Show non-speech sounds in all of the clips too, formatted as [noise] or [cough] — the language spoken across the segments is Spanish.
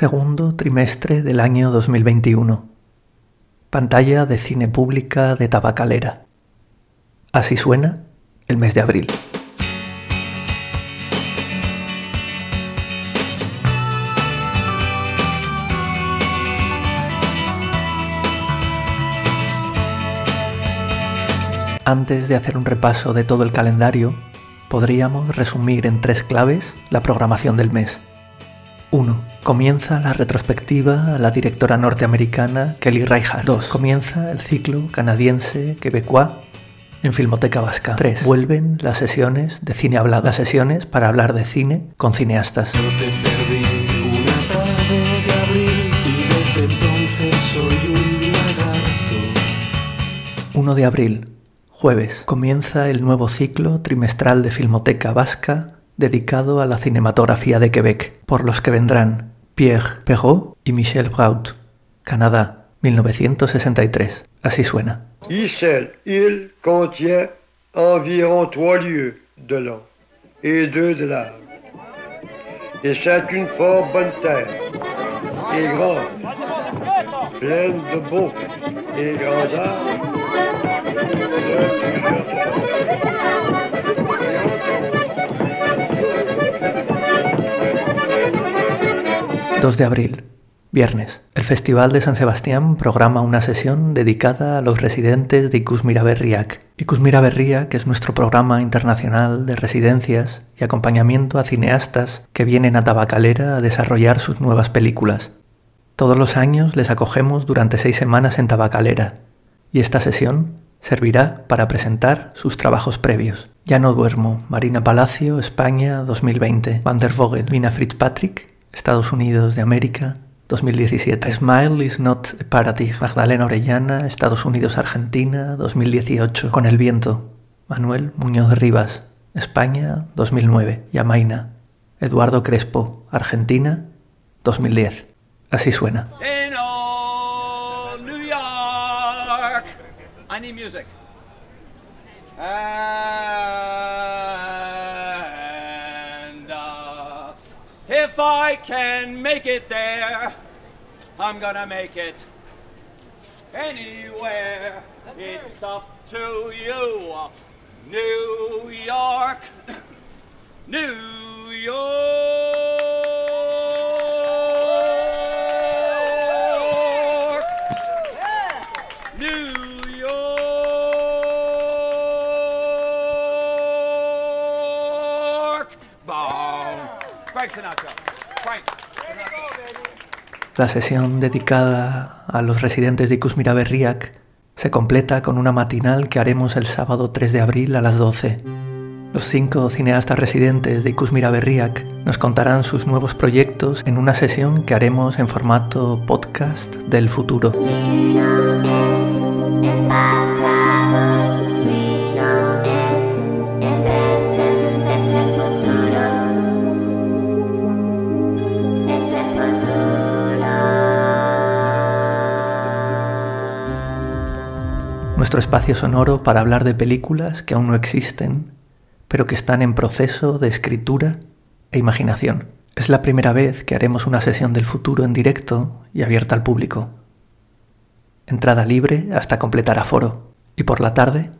segundo trimestre del año 2021. Pantalla de cine pública de Tabacalera. Así suena el mes de abril. Antes de hacer un repaso de todo el calendario, podríamos resumir en tres claves la programación del mes. 1. Comienza la retrospectiva a la directora norteamericana Kelly Reichardt. 2. Comienza el ciclo canadiense quebecois en Filmoteca Vasca. 3. Vuelven las sesiones de cine hablado. Las sesiones para hablar de cine con cineastas. Yo te perdí una tarde de abril y desde entonces soy un lagarto. 1 de abril, jueves, comienza el nuevo ciclo trimestral de Filmoteca Vasca dedicado a la cinematografía de Quebec, por los que vendrán Pierre Perrault y Michel Braut, Canadá, 1963. Así suena. Ixelles, île contient environ 3 lieues de long et 2 de large. Et c'est une fort bonne terre, et grande, pleine de beaux et grands arbres, de 2 de abril, viernes. El Festival de San Sebastián programa una sesión dedicada a los residentes de Ikusmira Berriak. Ikusmira Berriak es nuestro programa internacional de residencias y acompañamiento a cineastas que vienen a Tabacalera a desarrollar sus nuevas películas. Todos los años les acogemos durante seis semanas en Tabacalera y esta sesión servirá para presentar sus trabajos previos. Ya no duermo, Marina Palacio, España 2020, Van der Vogel, Mina Fitzpatrick, Estados Unidos de América 2017, Smile is not a party, Magdalena Orellana, Estados Unidos Argentina 2018, Con el viento, Manuel Muñoz Rivas, España 2009, Yamaina, Eduardo Crespo, Argentina 2010. Así suena. New York. I need music. And I can make it there, I'm gonna make it anywhere. It's up to you, New York, [coughs] New York. New York. Boom. Frank Sinatra. La sesión dedicada a los residentes de Ikusmira se completa con una matinal que haremos el sábado 3 de abril a las 12. Los cinco cineastas residentes de Ikusmira nos contarán sus nuevos proyectos en una sesión que haremos en formato podcast del futuro. Nuestro espacio sonoro para hablar de películas que aún no existen, pero que están en proceso de escritura e imaginación. Es la primera vez que haremos una sesión del futuro en directo y abierta al público. Entrada libre hasta completar aforo. Y por la tarde,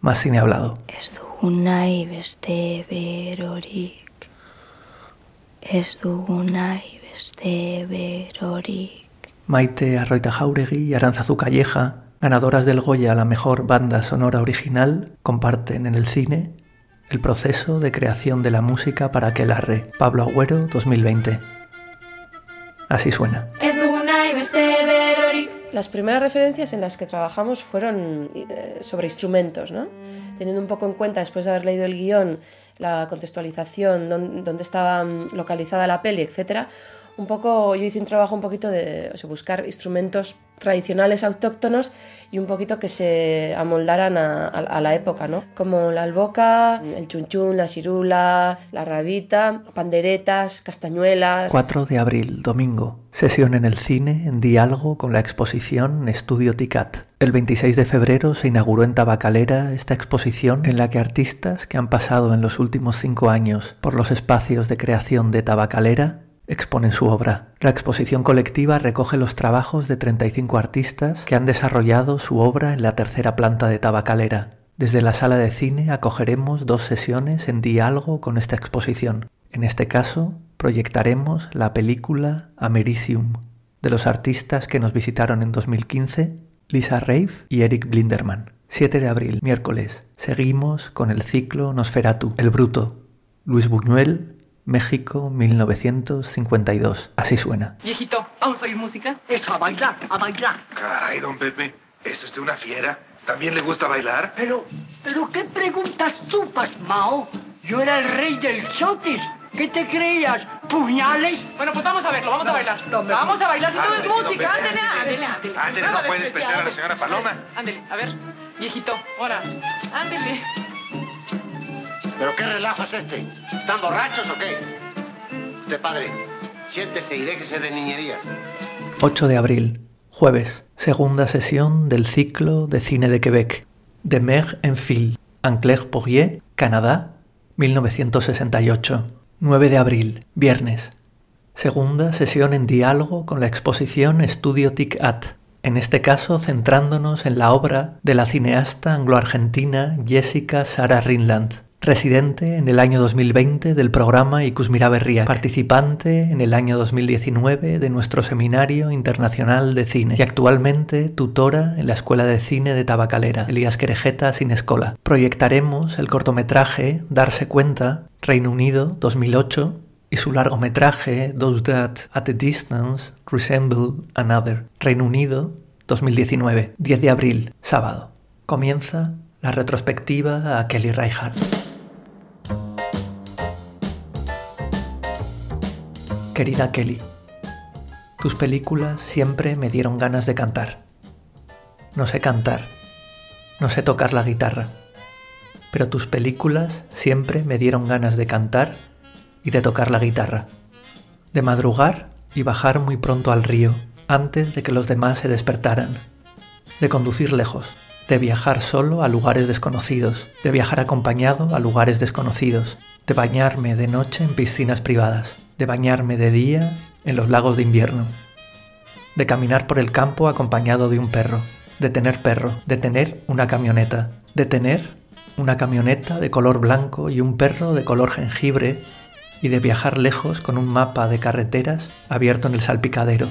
más cine hablado. Beste berorik. Beste berorik. Maite Arroita Jauregui y Aranzazu Calleja, ganadoras del Goya a la mejor banda sonora original, comparten en el cine el proceso de creación de la música para Aquelarre, Pablo Agüero 2020. Así suena. Las primeras referencias en las que trabajamos fueron eh, sobre instrumentos, ¿no? Teniendo un poco en cuenta, después de haber leído el guion, la contextualización, dón- dónde estaba mm, localizada la peli, etcétera, un poco, yo hice un trabajo un poquito de buscar instrumentos tradicionales autóctonos y un poquito que se amoldaran a, a- a la época, ¿no? Como la alboca, el chunchún, la cirula, la rabita, panderetas, castañuelas. 4 de abril, domingo. Sesión en el cine en diálogo con la exposición Estudio Ticat. El 26 de febrero se inauguró en Tabacalera esta exposición en la que artistas que han pasado en los últimos cinco años por los espacios de creación de Tabacalera exponen su obra. La exposición colectiva recoge los trabajos de 35 artistas que han desarrollado su obra en la tercera planta de Tabacalera. Desde la sala de cine acogeremos dos sesiones en diálogo con esta exposición. En este caso, proyectaremos la película Americium, de los artistas que nos visitaron en 2015, Lisa Reif y Eric Blinderman. 7 de abril, miércoles. Seguimos con el ciclo Nosferatu, El Bruto. Luis Buñuel, México, 1952. Así suena. Viejito, ¿vamos a oír música? Eso, a bailar, a bailar. Caray, don Pepe, ¿es usted una fiera? ¿También le gusta bailar? Pero, pero ¿qué preguntas tú, Pasmao? Yo era el rey del chotis. ¿Qué te creías? ¿Puñales? Bueno, pues vamos a verlo, vamos a bailar. no me- vamos a bailar, si todo es música. Ándele, ándele, ándele. no de puede especial. despreciar a la señora Paloma. Ándele, a ver, viejito, ahora, ándele. ¿Pero qué relajo es este? ¿Están borrachos o qué? Usted, padre, siéntese y déjese de niñerías. 8 de abril, jueves, segunda sesión del ciclo de cine de Quebec, de Mer en Fil, Ancler-Poirier, Canadá, 1968. 9 de abril, viernes, segunda sesión en diálogo con la exposición Estudio Tic At, en este caso centrándonos en la obra de la cineasta anglo-argentina Jessica Sara Rinland, residente en el año 2020 del programa Icus Miraberría, participante en el año 2019 de nuestro Seminario Internacional de Cine y actualmente tutora en la Escuela de Cine de Tabacalera, Elías Querejeta sin escola. Proyectaremos el cortometraje Darse Cuenta, Reino Unido 2008, y su largometraje Those That at a Distance Resemble Another, Reino Unido 2019, 10 de abril, sábado. Comienza la retrospectiva a Kelly Reichardt. Querida Kelly, tus películas siempre me dieron ganas de cantar. No sé cantar, no sé tocar la guitarra, pero tus películas siempre me dieron ganas de cantar y de tocar la guitarra, de madrugar y bajar muy pronto al río antes de que los demás se despertaran, de conducir lejos, de viajar solo a lugares desconocidos, de viajar acompañado a lugares desconocidos, de bañarme de noche en piscinas privadas, de bañarme de día en los lagos de invierno, de caminar por el campo acompañado de un perro, de tener perro, de tener una camioneta, de tener una camioneta de color blanco y un perro de color jengibre y de viajar lejos con un mapa de carreteras abierto en el salpicadero.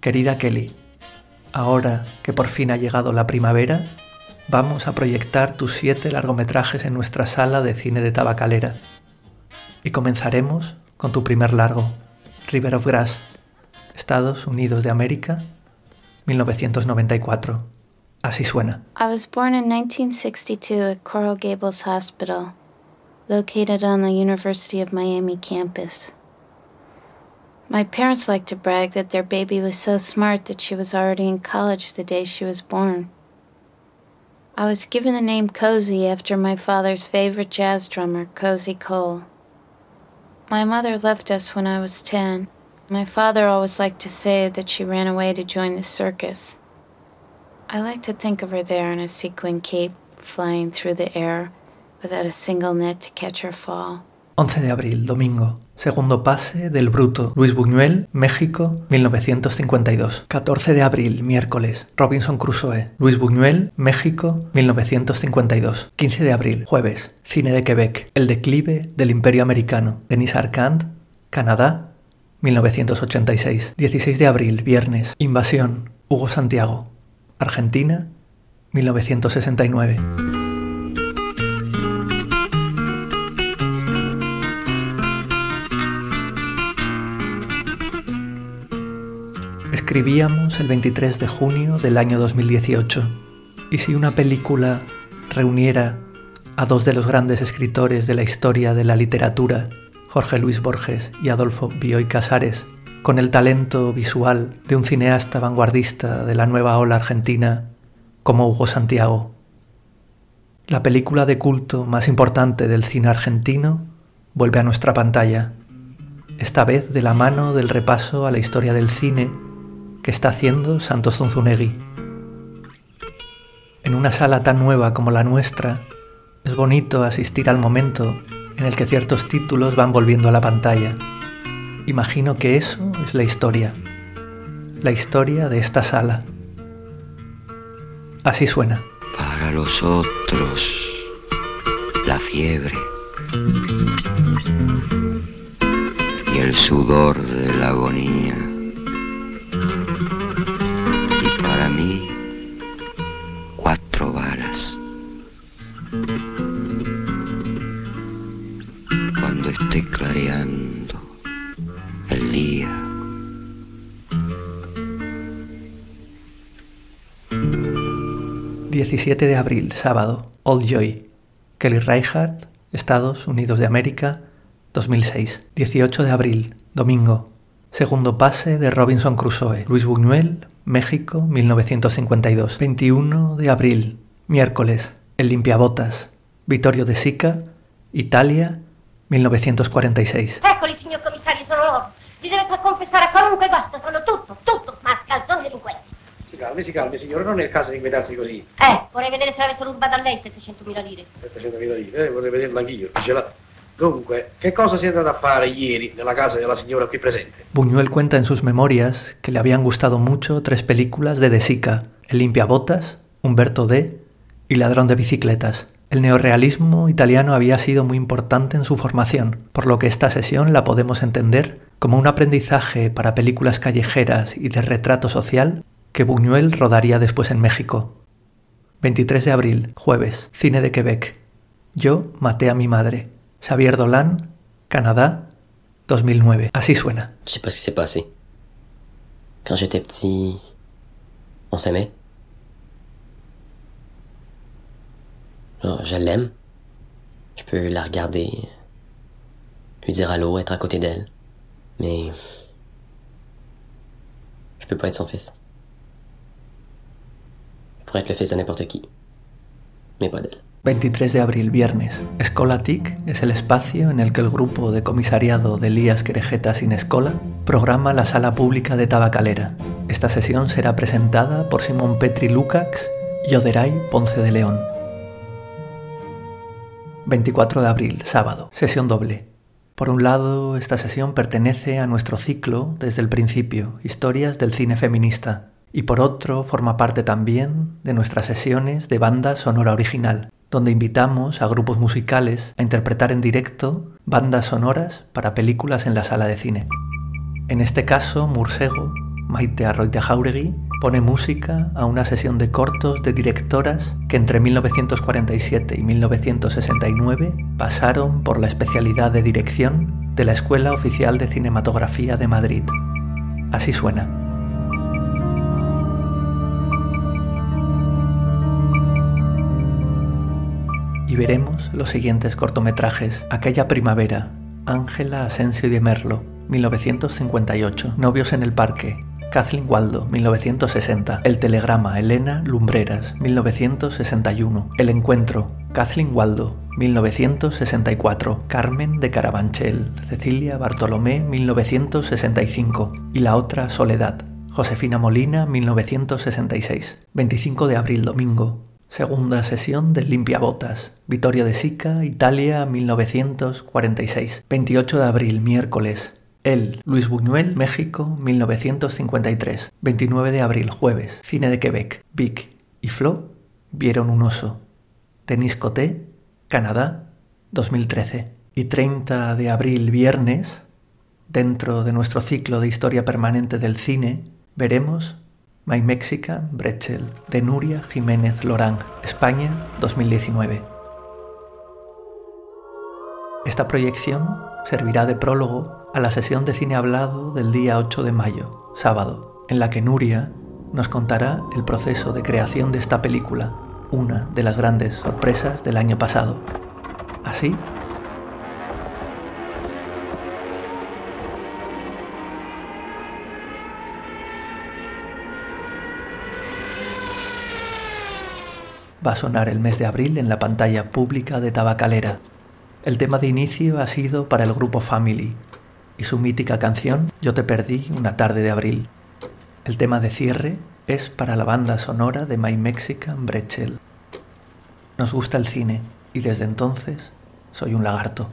Querida Kelly, ahora que por fin ha llegado la primavera, vamos a proyectar tus siete largometrajes en nuestra sala de cine de Tabacalera. Y comenzaremos con tu primer largo, River of Grass, Estados Unidos de América, 1994. Así suena. I was born in 1962 at Coral Gables Hospital, located on the University of Miami campus. My parents like to brag that their baby was so smart that she was already in college the day she was born. I was given the name Cozy after my father's favorite jazz drummer, Cozy Cole. My mother left us when I was 10. My father always liked to say that she ran away to join the circus. I like to think of her there in a sequin cape, flying through the air without a single net to catch her fall. 11 de abril, domingo. Segundo pase del Bruto. Luis Buñuel, México, 1952. 14 de abril, miércoles. Robinson Crusoe. Luis Buñuel, México, 1952. 15 de abril, jueves. Cine de Quebec. El declive del Imperio Americano. Denis Arcand, Canadá, 1986. 16 de abril, viernes. Invasión. Hugo Santiago. Argentina, 1969. Escribíamos el 23 de junio del año 2018. ¿Y si una película reuniera a dos de los grandes escritores de la historia de la literatura, Jorge Luis Borges y Adolfo Bioy Casares, con el talento visual de un cineasta vanguardista de la nueva ola argentina como Hugo Santiago? La película de culto más importante del cine argentino vuelve a nuestra pantalla, esta vez de la mano del repaso a la historia del cine que está haciendo Santos Zunzunegui. En una sala tan nueva como la nuestra, es bonito asistir al momento en el que ciertos títulos van volviendo a la pantalla. Imagino que eso es la historia, la historia de esta sala. Así suena. Para los otros, la fiebre y el sudor de la agonía. 17 de abril, sábado, Old Joy, Kelly Reichardt, Estados Unidos de América, 2006. 18 de abril, domingo, segundo pase de Robinson Crusoe, Luis Buñuel, México, 1952. 21 de abril, miércoles, El limpiabotas, Vittorio De Sica, Italia, 1946. Eccoli, signor commissario, sono loro. Li deve far confessare qualunque guasto, sono tutto, tutto. Si calmi, si calmi, signore, non è il caso di inquietarsi così. Eh, vorrei vedere se l'avessero rubata a lei 700.000 lire. 700.000 lire, eh, vorrei vederlo anch'io, ce l'ha. Dunque, che cosa si è andato a fare ieri nella casa della signora qui presente? Buñuel cuenta en sus memorias que le habían gustado mucho tres películas de De Sica, El limpiabotas, Humberto D y Ladrón de bicicletas. El neorrealismo italiano había sido muy importante en su formación, por lo que esta sesión la podemos entender como un aprendizaje para películas callejeras y de retrato social que Buñuel rodaría después en México. 23 de abril, jueves, Cine de Quebec. Yo maté a mi madre. Xavier Dolan, Canadá, 2009. Así suena. Je sais pas ce qui s'est passé. Quand j'étais petit, on s'aimait. Je l'aime. Je peux la regarder, lui dire allô, être à côté d'elle. Mais je peux pas être son fils. Je pourrais être le fils de n'importe qui, mais pas d'elle. 23 de abril, viernes. Escolatic es el espacio en el que el grupo de comisariado de Elías Querejeta sin Escola programa la sala pública de Tabacalera. Esta sesión será presentada por Simón Petri Lukács y Oderay Ponce de León. 24 de abril, sábado, sesión doble. Por un lado, esta sesión pertenece a nuestro ciclo desde el principio, Historias del cine feminista, y por otro forma parte también de nuestras sesiones de banda sonora original, donde invitamos a grupos musicales a interpretar en directo bandas sonoras para películas en la sala de cine. En este caso, Mursego, Maite Arroite Jauregui, pone música a una sesión de cortos de directoras que entre 1947 y 1969 pasaron por la especialidad de dirección de la Escuela Oficial de Cinematografía de Madrid. Así suena. Y veremos los siguientes cortometrajes. Aquella primavera, Ángela Asensio de Merlo, 1958. Novios en el parque, Kathleen Waldo, 1960. El telegrama, Elena Lumbreras, 1961. El encuentro, Kathleen Waldo, 1964. Carmen de Carabanchel, Cecilia Bartolomé, 1965. Y la otra, Soledad, Josefina Molina, 1966. 25 de abril, domingo, Segunda sesión del Limpiabotas, Vitoria de Sica, Italia, 1946. 28 de abril, miércoles. El, Luis Buñuel, México, 1953. 29 de abril, jueves. Cine de Quebec. Vic y Flo vieron un oso. Denis Coté, Canadá, 2013. Y 30 de abril, viernes, dentro de nuestro ciclo de historia permanente del cine, veremos My Mexican Bretzel de Nuria Jiménez Lorán, España 2019. Esta proyección servirá de prólogo a la sesión de cine hablado del día 8 de mayo, sábado, en la que Nuria nos contará el proceso de creación de esta película, una de las grandes sorpresas del año pasado. Así va a sonar el mes de abril en la pantalla pública de Tabacalera. El tema de inicio ha sido para el grupo Family y su mítica canción Yo te perdí una tarde de abril. El tema de cierre es para la banda sonora de My Mexican Bretzel. Nos gusta el cine y desde entonces soy un lagarto.